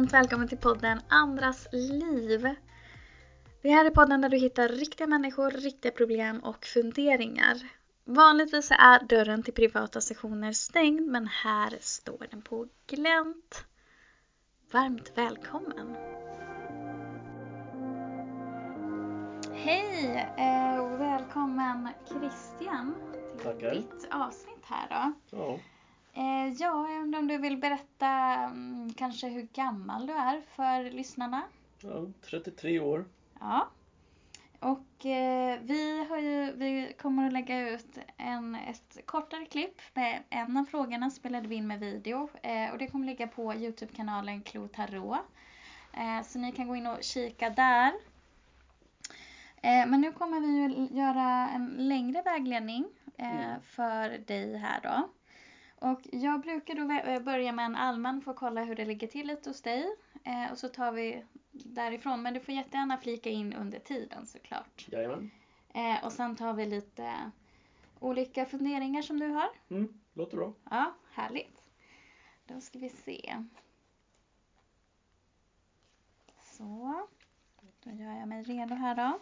varmt välkommen till podden Andras liv. Det här är podden där du hittar riktiga människor, riktiga problem och funderingar. Vanligtvis är dörren till privata sessioner stängd men här står den på glänt. Varmt välkommen! Hej eh, och välkommen Christian till Tackar. ditt avsnitt här då. Ja, ja, jag undrar om du vill berätta mm, kanske hur gammal du är för lyssnarna? ja 33 år. Ja. Och eh, vi, har ju, vi kommer att lägga ut en, ett kortare klipp med en av frågorna spelade vi in med video. Eh, och det kommer ligga på Youtube-kanalen Klo Tarot. Eh, så ni kan gå in och kika där. Eh, men nu kommer vi ju göra en längre vägledning eh, Mm. för dig här då. Och jag brukar då eh, börja med en allmän för att kolla hur det ligger till lite hos dig. Eh, och så tar vi därifrån. Men du får jättegärna flika in under tiden såklart. Jajamän. Eh, och sen tar vi lite olika funderingar som du har. Mm, låter bra. Ja, härligt. Då ska vi se. Så. Då gör jag mig redo här då.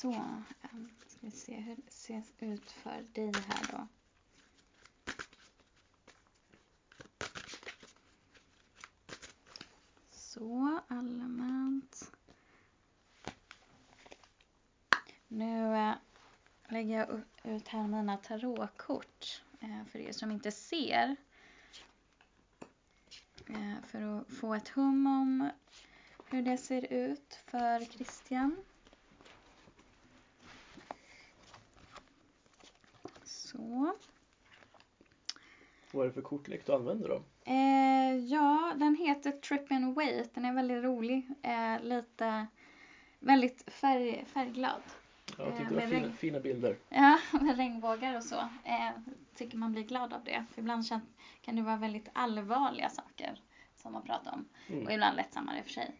Så. Ehm, ska vi se hur det ser ut för dig här då. Så, allmänt. Nu eh, lägger jag ut här mina tarotkort eh, för er som inte ser. Eh, för att få ett hum om hur det ser ut för Christian. Så. Vad är det för kortlek du använder då? Eh, ja, den heter Trip and Wait. Den är väldigt rolig. Eh, lite, väldigt färg, färgglad. Jag Eh, tyckte det var fina, regn. fina bilder. Ja, med regnbågar och så. Eh, tycker man blir glad av det. För ibland kan det vara väldigt allvarliga saker som man pratar om. Och Mm. ibland lättsammare i och för sig.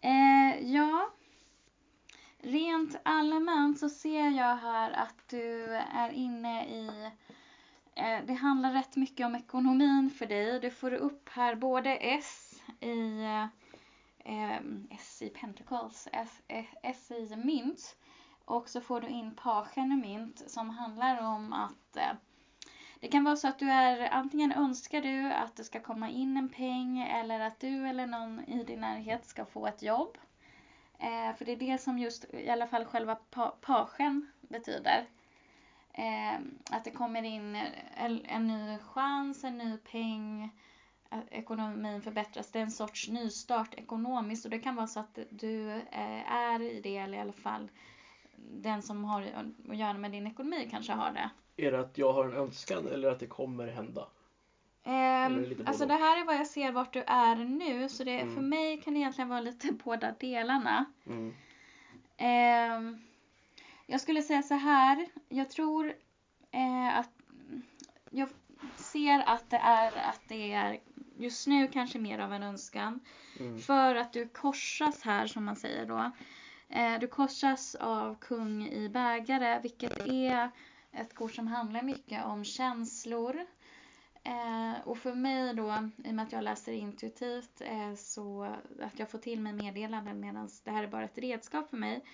Eh, ja. Rent allmänt så ser jag här att du är inne i eh, det handlar rätt mycket om ekonomin för dig. Du får upp här både S i eh, S i Pentacles, S, S, S i mynt. Och så får du in pagen i mynt som handlar om att eh, det kan vara så att du är, antingen önskar du att det ska komma in en peng eller att du eller någon i din närhet ska få ett jobb. Eh, för det är det som just, i alla fall själva pa, pagen betyder. Eh, att det kommer in en, en ny chans, en ny peng, eh, ekonomin förbättras. Det är en sorts nystart ekonomiskt och det kan vara så att du eh, är i det, eller i alla fall den som har att göra med din ekonomi kanske har det. Är det att jag har en önskan eller att det kommer hända? Ehm, alltså det här är vad jag ser vart du är nu så det, Mm. för mig kan det egentligen vara lite båda delarna. Mm. Ehm, jag skulle säga så här. Jag tror eh, att jag ser att det är att det är just nu kanske mer av en önskan. Mm. För att du korsas här som man säger då. Eh, du korsas av kung i bägare vilket är ett kort som handlar mycket om känslor. Eh, och för mig då, i och med att jag läser intuitivt, eh, så att jag får till mig meddelanden medan det här är bara ett redskap för mig.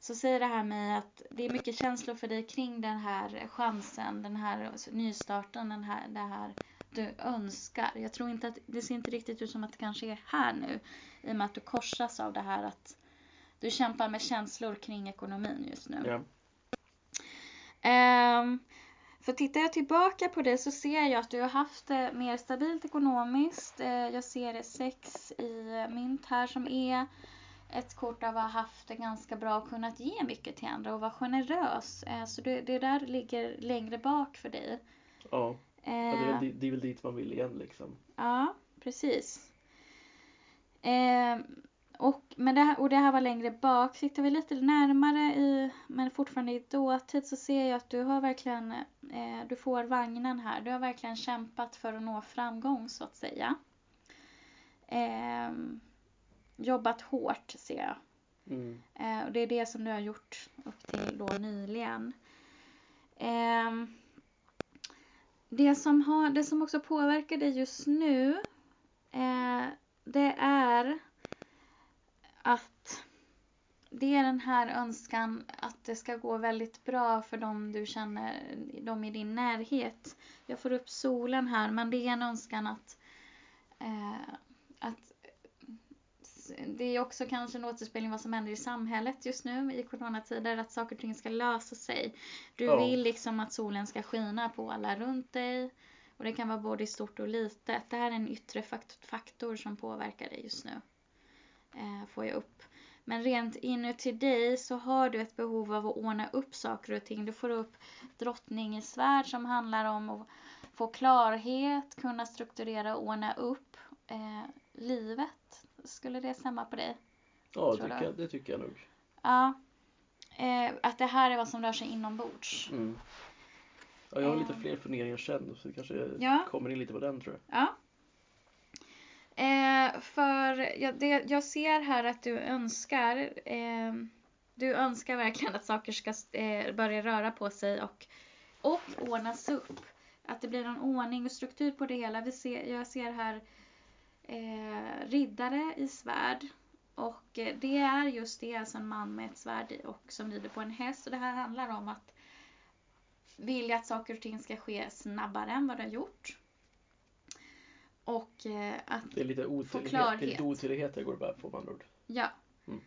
Så säger det här mig att det är mycket känslor för dig kring den här chansen, den här nystarten, den här, det här du önskar. Jag tror inte att, det ser inte riktigt ut som att det kanske är här nu. I och med att du korsas av det här att du kämpar med känslor kring ekonomin just nu. Ja. Ehm, för tittar jag tillbaka på det så ser jag att du har haft det mer stabilt ekonomiskt. Eh, jag ser sex i mynt här som är ett kort av att ha haft det ganska bra och kunnat ge mycket till andra och vara generös. Eh, så det, det där ligger längre bak för dig. Ja, det, är Eh, väl, det är väl dit man vill igen liksom. Ja, precis. Och, men det här, och det här var längre bak. Tittar vi lite närmare i, men fortfarande i dåtid så ser jag att du har verkligen, eh, du får vagnen här. Du har verkligen kämpat för att nå framgång så att säga. Eh, jobbat hårt ser jag. Mm. Eh, och det är det som du har gjort upp till då nyligen. Eh, det, som har, det som också påverkar dig just nu eh, det är att det är den här önskan att det ska gå väldigt bra för dem du känner, de i din närhet. Jag får upp solen här, men det är en önskan att, eh, att det är också kanske en återspegling vad som händer i samhället just nu i coronatider, att saker och ting ska lösa sig. Du Ja. vill liksom att solen ska skina på alla runt dig. Och det kan vara både stort och litet. Det här är en yttre fakt- faktor som påverkar dig just nu. Eh, får jag upp. Men rent inuti dig så har du ett behov av att ordna upp saker och ting. Du får upp drottningens svärd som handlar om att få klarhet, kunna strukturera och ordna upp eh, livet. Skulle det stämma på dig? Ja, tycker jag, det tycker jag nog. Ja. Eh, att det här är vad som rör sig inombords. Mm. Ja, jag har lite Ehm. fler funderingar sen så det kanske Ja. kommer in lite på den tror jag. Ja. Eh, för jag, det, jag ser här att du önskar eh, du önskar verkligen att saker ska eh, börja röra på sig och, och ordnas upp. Att det blir någon ordning och struktur på det hela. Vi ser, jag ser här eh, riddare i svärd. Och eh, det är just det, alltså en man med ett svärd och som rider på en häst. Och det här handlar om att vilja att saker och ting ska ske snabbare än vad det har gjort. Och eh, att Det är lite otydlighet, klarhet. det lite otydligheter går det bara på med andra ord. Ja. Mm.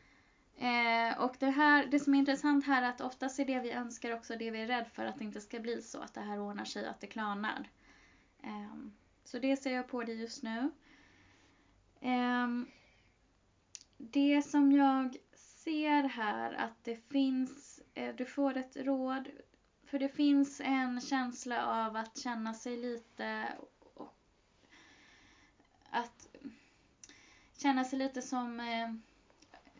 Eh, och det, här, det som är intressant här är att oftast är det vi önskar också det vi är rädd för att det inte ska bli så. Att det här ordnar sig, att det klarnar. Ehm, så det ser jag på dig just nu. Ehm, det som jag ser här att det finns, eh, du får ett råd. För det finns en känsla av att känna sig lite att känna sig lite som eh,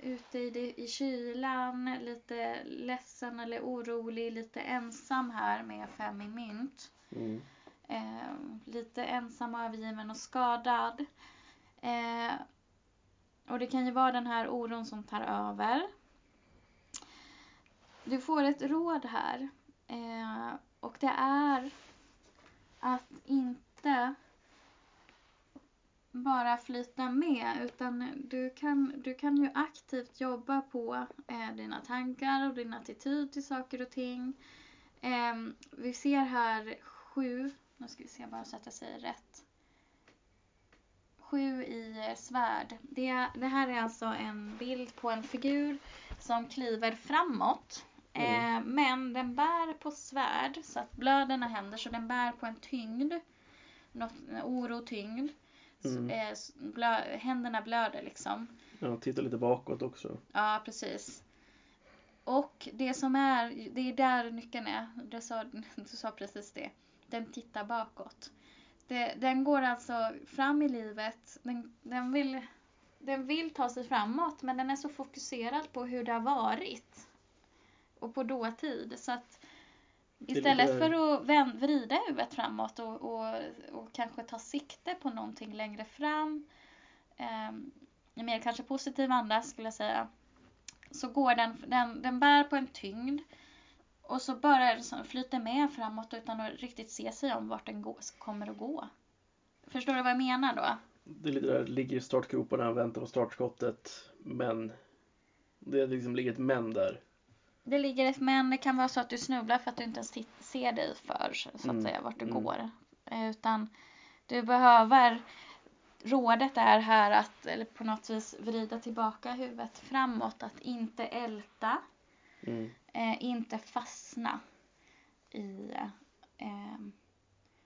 ute i, det, i kylan, lite ledsen eller orolig, lite ensam här med fem i mynt. Mm. Eh, lite ensam, övergiven och skadad. Eh, och det kan ju vara den här oron som tar över. Du får ett råd här. Eh, och det är att inte bara flyta med utan du kan, du kan ju aktivt jobba på eh, dina tankar och din attityd till saker och ting. Eh, vi ser här sju, nu ska vi se bara så att jag säger rätt. Sju i eh, svärd. Det, det här är alltså en bild på en figur som kliver framåt. Mm. Eh, men den bär på svärd så att blöden har händer så den bär på en tyngd. Något, oro, tyngd. Mm. eh, blö, händerna blöder liksom. Ja, titta lite bakåt också. Ja, precis. Och det som är, det är där nyckeln är. Du sa, du sa precis det. Den tittar bakåt. Det, den går alltså fram i livet. Den, den, vill, den vill ta sig framåt men den är så fokuserad på hur det har varit. Och på dåtid. Så att istället för att vrida huvudet framåt och, och, och kanske ta sikte på någonting längre fram. Um, i mer kanske positiv anda skulle jag säga. Så går den, den, den bär på en tyngd. Och så bara så flyter med framåt utan att riktigt se sig om vart den går, kommer att gå. Förstår du vad jag menar då? Det är lite där, ligger i startgroparna, väntar på startskottet. Men det liksom ligger ett men där. Det ligger ett men, det kan vara så att du snubblar för att du inte ens ser dig för så att Mm, säga vart du mm. går. Eh, Utan du behöver Rådet är här att eller på något vis vrida tillbaka huvudet framåt, att inte älta, Mm. eh, inte fastna i eh,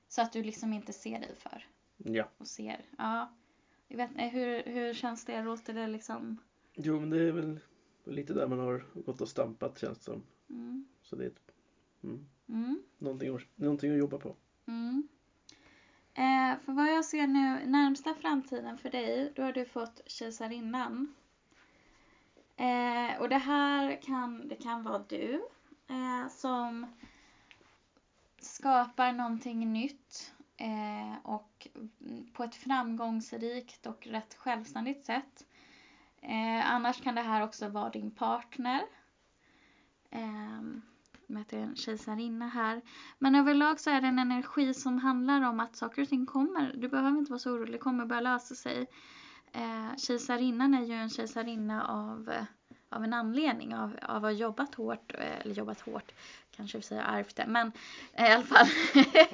så att du liksom inte ser dig för Ja. och ser. Ja. Jag vet, hur, hur känns det? Låter det liksom? Jo, men det är väl lite där man har gått och stampat känns det som. Mm. Så det är ett, mm, Mm. någonting, att- någonting att jobba på. Mm. Eh, för vad jag ser nu, närmsta framtiden för dig, då har du fått kejsarinnan. Eh, och det här kan, det kan vara du eh, som skapar någonting nytt eh, och på ett framgångsrikt och rätt självständigt sätt. Eh, annars kan det här också vara din partner. Eh, är en kejsarinna här. Men överlag så är det en energi som handlar om att saker och ting kommer. Du behöver inte vara så orolig, det kommer börja lösa sig. Eh, kejsarinnan är ju en kejsarinna av, av en anledning, av, av att ha jobbat hårt, eh, eller jobbat hårt, kanske vi säger ärvt det, men i alla fall, i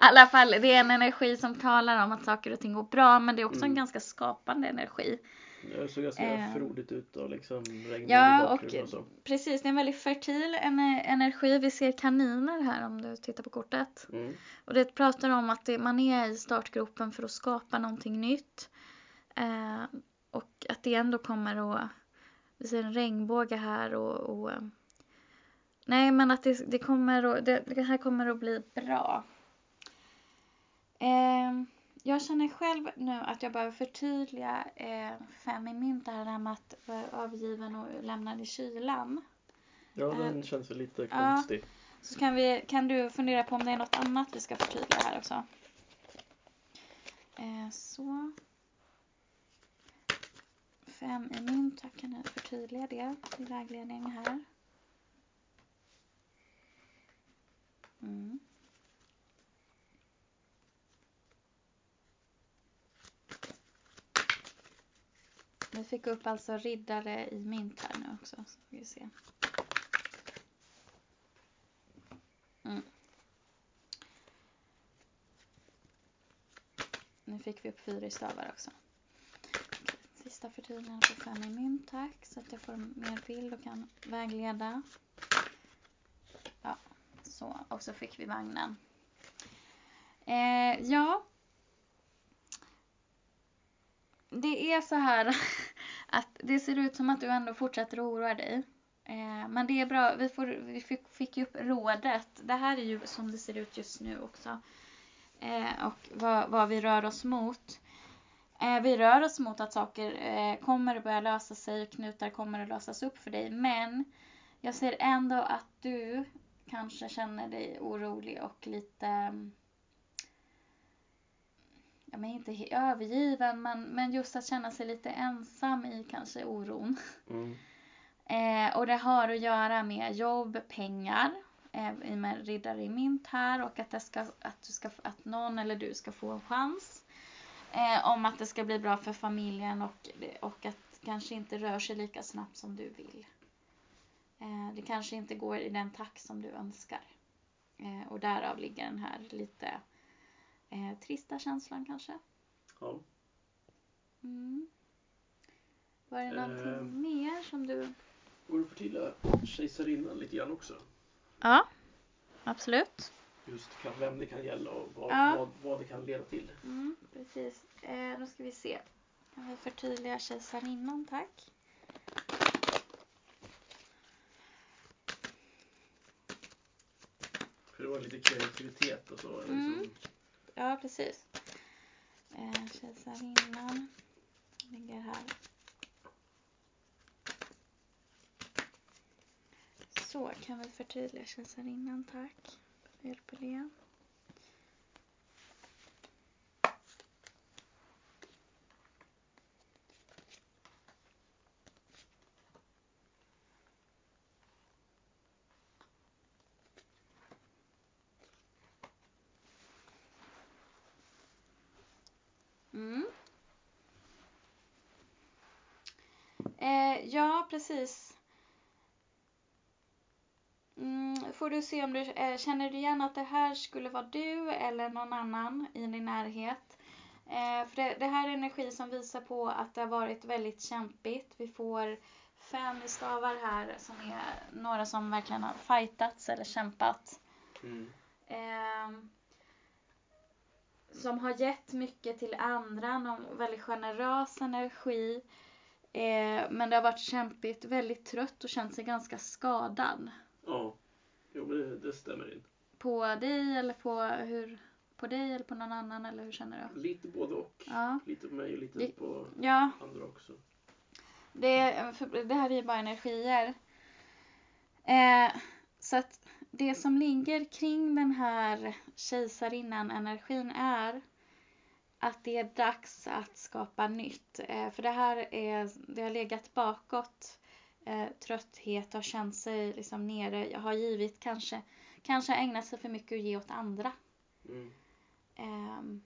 alla fall, det är en energi som talar om att saker och ting går bra, men det är också Mm. en ganska skapande energi. Det såg ganska Eh. frodigt ut och liksom regn Ja, i och och så. precis, det är en väldigt fertil ener- energi. Vi ser kaniner här om du tittar på kortet. Mm. Och det pratar om att det, man är i startgropen för att skapa någonting nytt. Eh, och att det ändå kommer att, vi ser en regnbåge här och, och eh, nej men att det, det kommer att, det, det här kommer att bli bra. Eh, jag känner själv nu att jag behöver förtydliga eh, fem i mynt där, det här med att vara övergiven och lämnad i kylan. Ja, den Eh, känns lite ja. konstig. Så kan, vi, kan du fundera på om det är något annat vi ska förtydliga här också. Eh, så. Fem i mynt, jag kan jag förtydliga det i vägledning här. Fick upp alltså riddare i mint här nu också. Så får vi se. Mm. Nu fick vi upp fyra i stavar också. Okej, Sista förtydligande på fem i mynt tack. Så att jag får mer bild och kan vägleda. Ja, så. Och så fick vi vagnen. Eh, ja. Det är så här att det ser ut som att du ändå fortsätter att oroa dig. Eh, men det är bra, vi, får, vi fick, fick ju upp rådet. Det här är ju som det ser ut just nu också. Eh, och vad, vad vi rör oss mot. Eh, vi rör oss mot att saker eh, kommer att börja lösa sig och knutar kommer att lösas upp för dig. Men jag ser ändå att du kanske känner dig orolig och lite mm, ja, men inte övergiven men, men just att känna sig lite ensam i kanske oron. Mm. Eh, och det har att göra med jobb, pengar, eh, i och med riddare i mynt här och att, det ska, att, du ska, att någon eller du ska få en chans. Eh, om att det ska bli bra för familjen och, och att kanske inte rör sig lika snabbt som du vill. Eh, det kanske inte går i den takt som du önskar. Eh, och därav ligger den här lite eh, trista känslan kanske. Ja. Mm. Var det någonting Eh. mer som du... Går det att förtydliga kejsarinnan lite grann också? Ja, absolut. Just kan, vem det kan gälla och vad, Ja. vad, vad det kan leda till. Mm, precis. Eh, då ska vi se. Kan vi förtydliga kejsarinnan, tack. För det var lite kreativitet och så. Mm. Liksom, Ja, precis. Eh, kejsarinnan ligger här. Så, kan vi förtydliga kejsarinnan, tack. Hjälper det. Mm. Eh, ja, precis. Mm, får du se om du eh, känner du igen att det här skulle vara du eller någon annan i din närhet. Eh, för det, det här är energi som visar på att det har varit väldigt kämpigt. Vi får fem stavar här som är några som verkligen har fightats eller kämpat. mm. Ehm, som har gett mycket till andra, någon väldigt generös energi. Eh, men det har varit kämpigt, väldigt trött och känt sig ganska skadad. Ja, jo men det, det stämmer in. På dig eller på hur? På dig eller på någon annan eller hur känner du? Lite både och. Ja. Lite på mig och lite Det- på Ja, andra också. det, det här är ju bara energier. Eh, så att det som ligger kring den här kejsarinnan energin är att det är dags att skapa nytt. Eh, för det här är, det har legat bakåt. Eh, trötthet har känt sig liksom nere. Jag har givit kanske, kanske ägnat sig för mycket att ge åt andra. Mm. Um,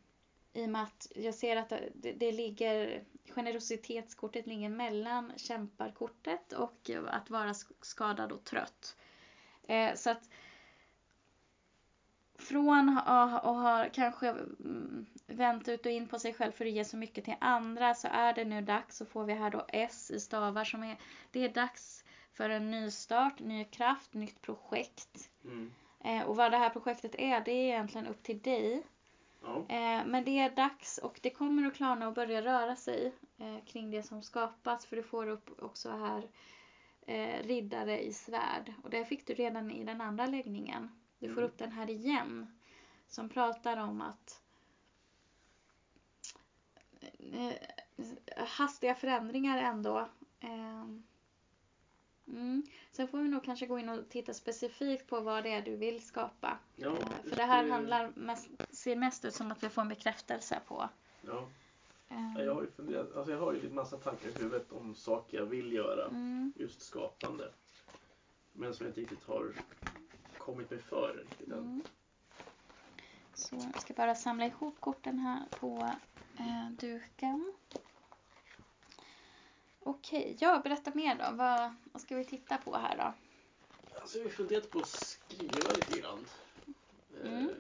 I och med att jag ser att det, det ligger, generositetskortet ligger mellan kämparkortet och att vara skadad och trött. Eh, så att från att ha kanske mm, vänt ut och in på sig själv för att ge så mycket till andra så är det nu dags, så får vi här då S i stavar som är, det är dags för en ny start, ny kraft, nytt projekt. Mm. Eh, och vad det här projektet är, det är egentligen upp till dig. Ja. Eh, men det är dags och det kommer att klarna och börja röra sig eh, kring det som skapas för du får upp också här riddare i svärd och det fick du redan i den andra läggningen. Du får Mm. upp den här igen som pratar om att eh, hastiga förändringar ändå. Ehm, Mm. Sen får vi nog kanske gå in och titta specifikt på vad det är du vill skapa. Ja, Eh, För det här handlar mest, ser mest ut som att vi får en bekräftelse på. Ja. Ehm, Ja, Jag har ju funderat, alltså jag har ju lite massa tankar i huvudet om saker jag vill göra. Mm. Just skapande. Men som jag inte riktigt har kommit mig för riktigt än. Mm. Så jag ska bara samla ihop korten här på eh, duken. Okej, ja berätta mer då. Vad, vad ska vi titta på här då? Alltså jag har funderat på att skriva lite grann. Mm. Eh,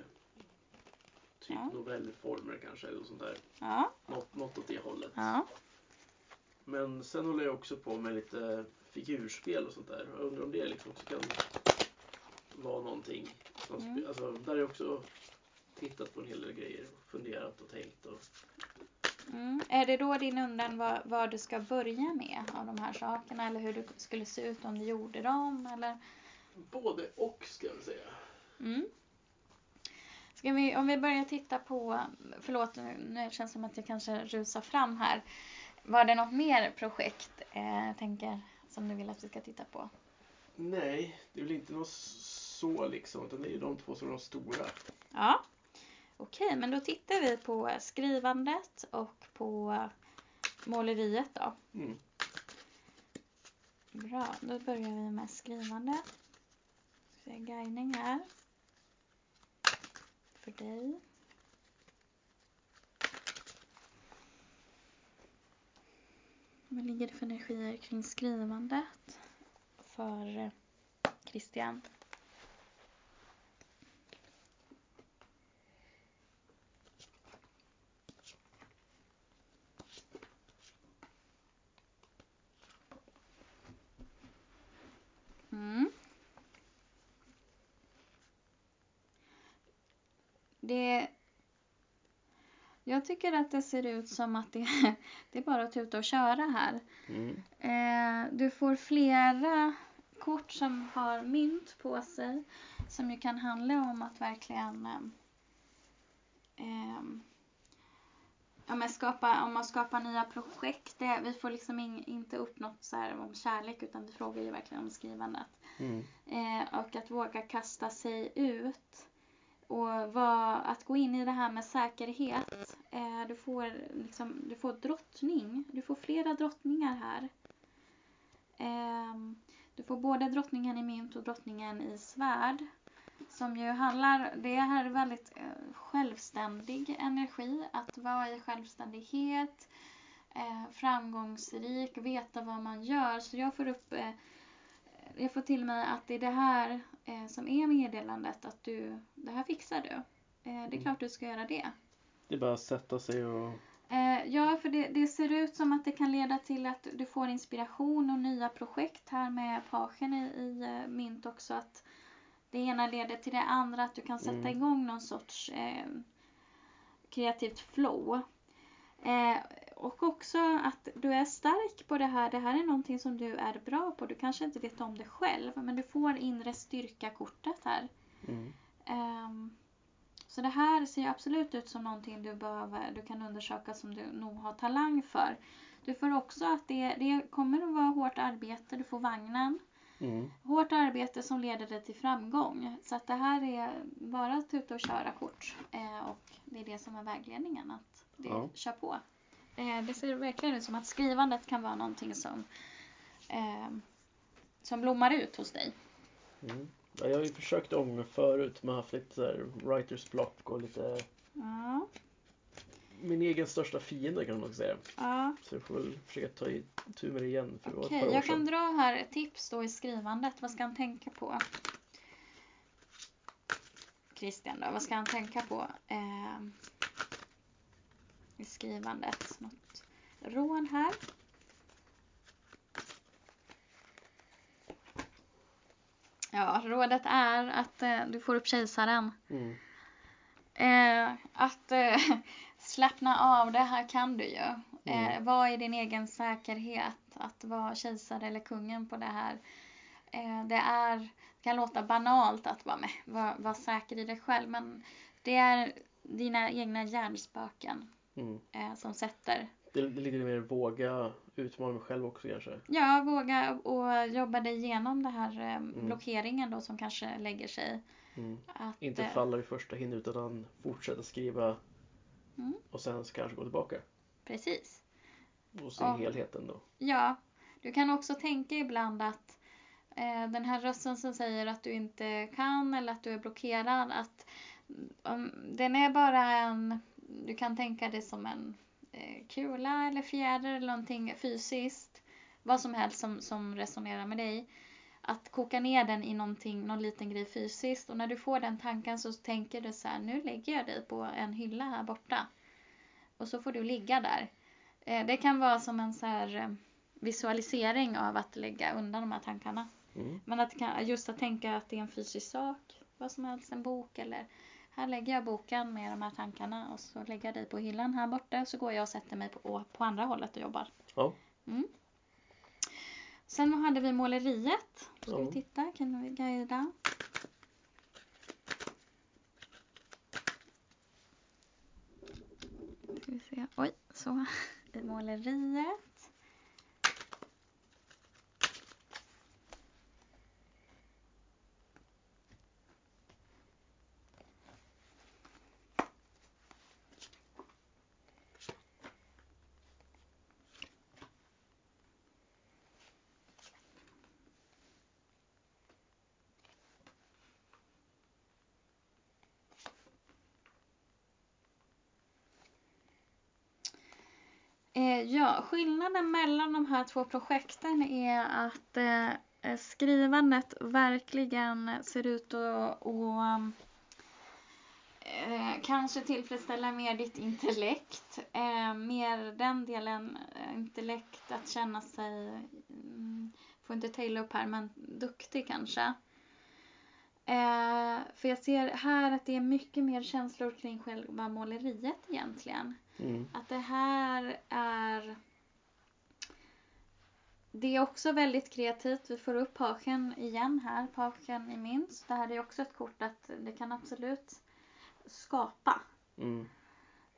typ Ja. novellformer kanske eller sånt där. Ja, Något, något åt det hållet. ja. Men sen håller jag också på med lite figurspel och sånt där. Jag undrar om det liksom också kan vara någonting. Som Mm. alltså, där har jag också tittat på en hel del grejer. och Funderat och tänkt. Och... Mm. Är det då din undran vad, vad du ska börja med av de här sakerna? Eller hur du skulle se ut om du gjorde dem? Eller? Både och ska jag säga. Mm. Ska vi, om vi börjar titta på, förlåt nu känns det som att jag kanske rusar fram här. Var det något mer projekt eh, tänker som du vill att vi ska titta på? Nej, det är väl inte något så liksom. Utan det är ju de två som är de stora. Ja, okej, men då tittar vi på skrivandet och på måleriet då. Mm. Bra, då börjar vi med skrivande. Se guidning här. För dig. Vad ligger det för energier kring skrivandet för eh, Christian? Mm. Det... Jag tycker att det ser ut som att det, det är bara att tuta och köra här. Mm. Eh, du får flera kort som har mynt på sig. Som ju kan handla om att verkligen eh, ehm, ja, men skapa, om man skapar nya projekt. Det, vi får liksom in, inte upp något så om kärlek utan det frågar ju verkligen om skrivandet. Mm. Eh, och att våga kasta sig ut. Och vad, att gå in i det här med säkerhet. Eh, du, får liksom, du får drottning. Du får flera drottningar här. Eh, du får både drottningen i mynt och drottningen i svärd. Som ju handlar, det här är väldigt eh, självständig energi. Att vara i självständighet. Eh, framgångsrik, veta vad man gör. Så jag får upp eh, jag får till mig att det är det här eh, som är meddelandet. Att du, det här fixar du. Eh, det är Mm. klart du ska göra det. Det är bara att sätta sig och... Eh, ja, för det, det ser ut som att det kan leda till att du får inspiration och nya projekt här med pagen i, i eh, mynt också. Att det ena leder till det andra, att du kan sätta Mm. igång någon sorts eh, kreativt flow. Och också att du är stark på det här. Det här är någonting som du är bra på. Du kanske inte vet om det själv, men du får inre styrka-kortet här. Mm. Ehm, så det här ser absolut ut som någonting du, behöver, du kan undersöka som du nog har talang för. Du får också att det, det kommer att vara hårt arbete. Du får vagnen. Mm. Hårt arbete som leder dig till framgång. Så att det här är bara att tuta och köra kort. Eh, och det är det som är vägledningen. Att det Ja. kör på. Eh, det ser verkligen ut som att skrivandet kan vara någonting som, eh, som blommar ut hos dig. Mm. Ja, jag har ju försökt ånga förut men haft lite så writers block och lite Ja, min egen största fiende kan man nog säga. ja. Så jag får väl försöka ta itu med det igen för Okej, år jag kan dra här ett tips då i skrivandet. Vad ska han tänka på? Christian då, vad ska han tänka på eh, skrivandet? Något råd här? Ja, rådet är att eh, du får upp kejsaren. Mm. Eh, att eh, slappna av, det här kan du ju. Eh, Mm. var i din egen säkerhet. Att vara kejsare eller kungen på det här. Eh, det är, det kan låta banalt att vara med, vara, vara säker i dig själv. Men det är dina egna hjärnspöken Mm. eh, som sätter. Det är lite mer våga utmana mig själv också kanske. Ja, våga och jobba dig igenom det här eh, blockeringen då som kanske lägger sig. Mm. Att, Inte eh, falla vid första hinder utan fortsätta skriva Mm. och sen kanske gå tillbaka Precis. och se Ja. helheten då. Ja, du kan också tänka ibland att eh, den här rösten som säger att du inte kan eller att du är blockerad, att om, den är bara en, du kan tänka det som en eh, kula eller fjäder eller någonting fysiskt, vad som helst som, som resonerar med dig. Att koka ner den i någonting, någon liten grej fysiskt och när du får den tanken så tänker du så här, nu lägger jag dig på en hylla här borta. Och så får du ligga där. Eh, Det kan vara som en så här eh, visualisering av att lägga undan de här tankarna. Mm. Men att just att tänka att det är en fysisk sak, vad som helst, en bok eller här lägger jag boken med de här tankarna och så lägger jag dig på hyllan här borta så går jag och sätter mig på, på andra hållet och jobbar. Ja. Mm. Sen hade vi måleriet. Ska Ja. vi titta? Kan vi guida? Ska vi se. Oj, så. I måleriet. Eh, ja, skillnaden mellan de här två projekten är att eh, eh skrivandet verkligen ser ut att eh, kanske tillfredsställa mer ditt intellekt. Eh, mer den delen eh, intellekt att känna sig, mm, får inte ta illa upp här, men duktig kanske. Eh, för jag ser här att det är mycket mer känslor kring själva måleriet egentligen. Mm. Att det här är... Det är också väldigt kreativt. Vi får upp pagen igen här. Pagen i minst. Det här är också ett kort att det kan absolut skapa. Mm.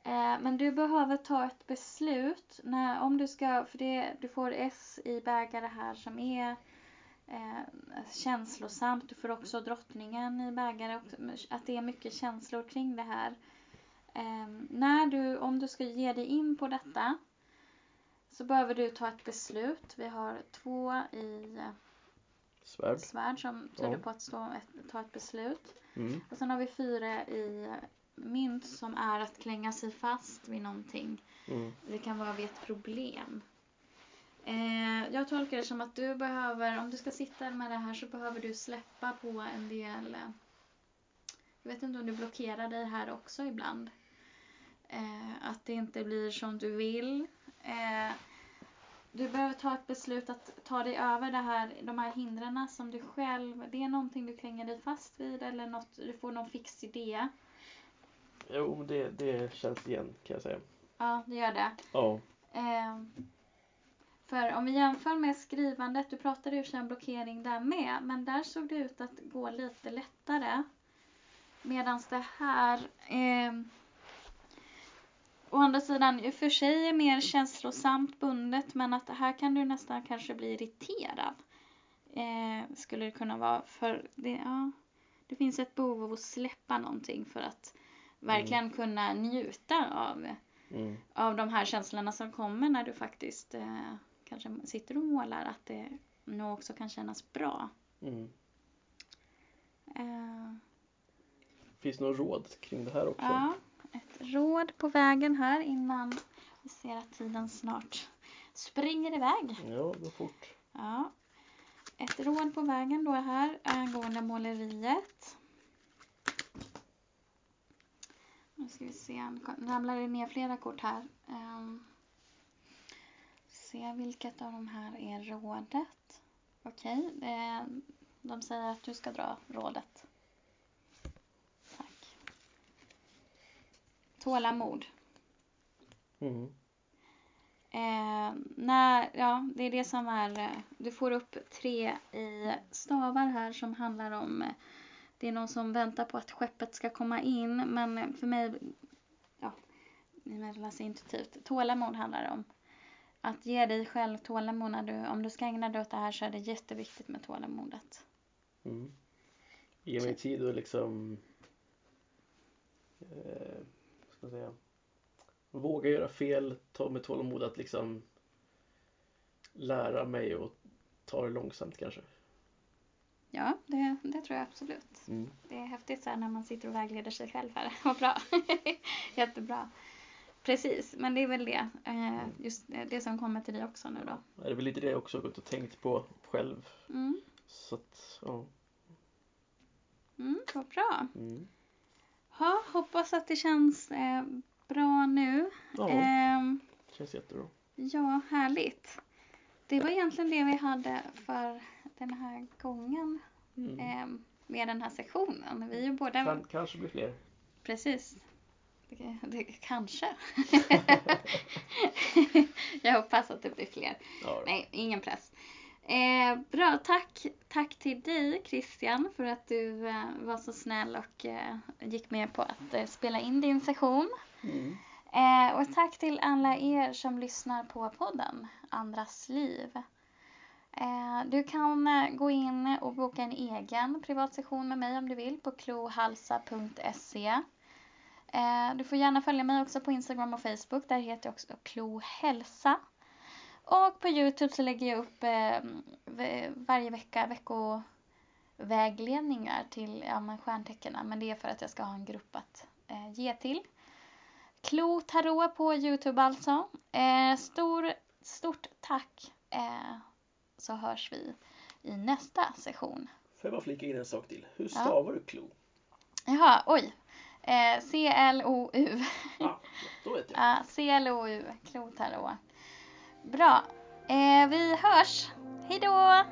Eh, men du behöver ta ett beslut. När, om du ska, för det, du får S i bägare här som är eh, känslosamt. Du får också drottningen i bägare. och- Att det är mycket känslor kring det här. Eh, när du, om du ska ge dig in på detta så behöver du ta ett beslut. Vi har två i Svärd. svärd som tyder Ja. på att stå ett, ta ett beslut. Mm. Och sen har vi fyra i mynt som är att klänga sig fast vid någonting. Mm. Det kan vara vid ett problem. Eh, jag tolkar det som att du behöver, om du ska sitta med det här så behöver du släppa på en del eh, jag vet inte om du blockerar dig här också ibland. Eh, att det inte blir som du vill. Eh, du behöver ta ett beslut att ta dig över det här, de här hindren som du själv, det är någonting du klänger dig fast vid eller något, du får någon fix idé. Jo, det, det känns igen kan jag säga. Ja, det gör det. Ja. Eh, för om vi jämför med skrivandet, du pratade ju om blockering där med, men där såg det ut att gå lite lättare. Medan det här eh, å andra sidan i och för sig är mer känslosamt bundet men att här kan du nästan kanske bli irriterad eh, skulle det kunna vara. För det, ja, det finns ett behov av att släppa någonting för att verkligen kunna njuta av, Mm. av de här känslorna som kommer när du faktiskt eh, kanske sitter och målar. Att det nog också kan kännas bra. Mm. Eh, Finns det några råd kring det här också? Ja, ett råd på vägen här innan vi ser att tiden snart springer iväg. Ja, gå fort. Ja. Ett råd på vägen då här angående måleriet. Nu ska vi se, nu ramlar det ner flera kort här. Um, se vilket av de här är rådet. Okej, okay, de säger att du ska dra rådet. Tack. Tålamod. Mm. Eh, när, ja, det är det som är, eh, du får upp tre i stavar här som handlar om, eh, det är någon som väntar på att skeppet ska komma in, men för mig, ja, jag läser intuitivt, tålamod handlar det om. Att ge dig själv tålamod när du, om du ska ägna dig åt det här så är det jätteviktigt med tålamodet. Mm. Ge mig tid och liksom, eh, ska säga, våga göra fel, ta med tålamod att liksom lära mig och ta det långsamt kanske. Ja, det, det tror jag absolut. Mm. Det är häftigt så här när man sitter och vägleder sig själv här. Vad bra. Jättebra. Precis, men det är väl det. Eh, just det som kommer till dig också nu då. Det är väl lite det jag också har gått och tänkt på själv. Mm, Så att, ja. mm, vad bra. Mm. Ha, hoppas att det känns eh, bra nu. Ja, Ehm, känns jättebra. ja, härligt. Det var egentligen det vi hade för den här gången Mm. ehm, med den här sektionen. Vi är båda... Kan, kanske blir fler. Precis. Det, det, kanske. Jag hoppas att det blir fler. Ja, Nej, ingen press. Eh, bra, tack, tack till dig Christian för att du eh, var så snäll och eh, gick med på att eh, spela in din session. mm. Eh, och tack till alla er som lyssnar på podden Andras liv. Eh, du kan gå in och boka en egen privatsession med mig om du vill på klohalsa.se. Eh, du får gärna följa mig också på Instagram och Facebook. Där heter jag också Klohälsa. Och på Youtube så lägger jag upp eh, varje vecka veckovägledningar till ja, men stjärntecknen. Men det är för att jag ska ha en grupp att eh, ge till. Klo Tarot på Youtube alltså. Stor, stort tack så hörs vi i nästa session. Får jag bara flika in en sak till? Hur Ja. stavar du klo? Jaha, oj. Eh, C-L-O-U. Ah, då vet jag. Ja, C-L-O-U. Klo Tarot. Bra. Eh, vi hörs. Hej då!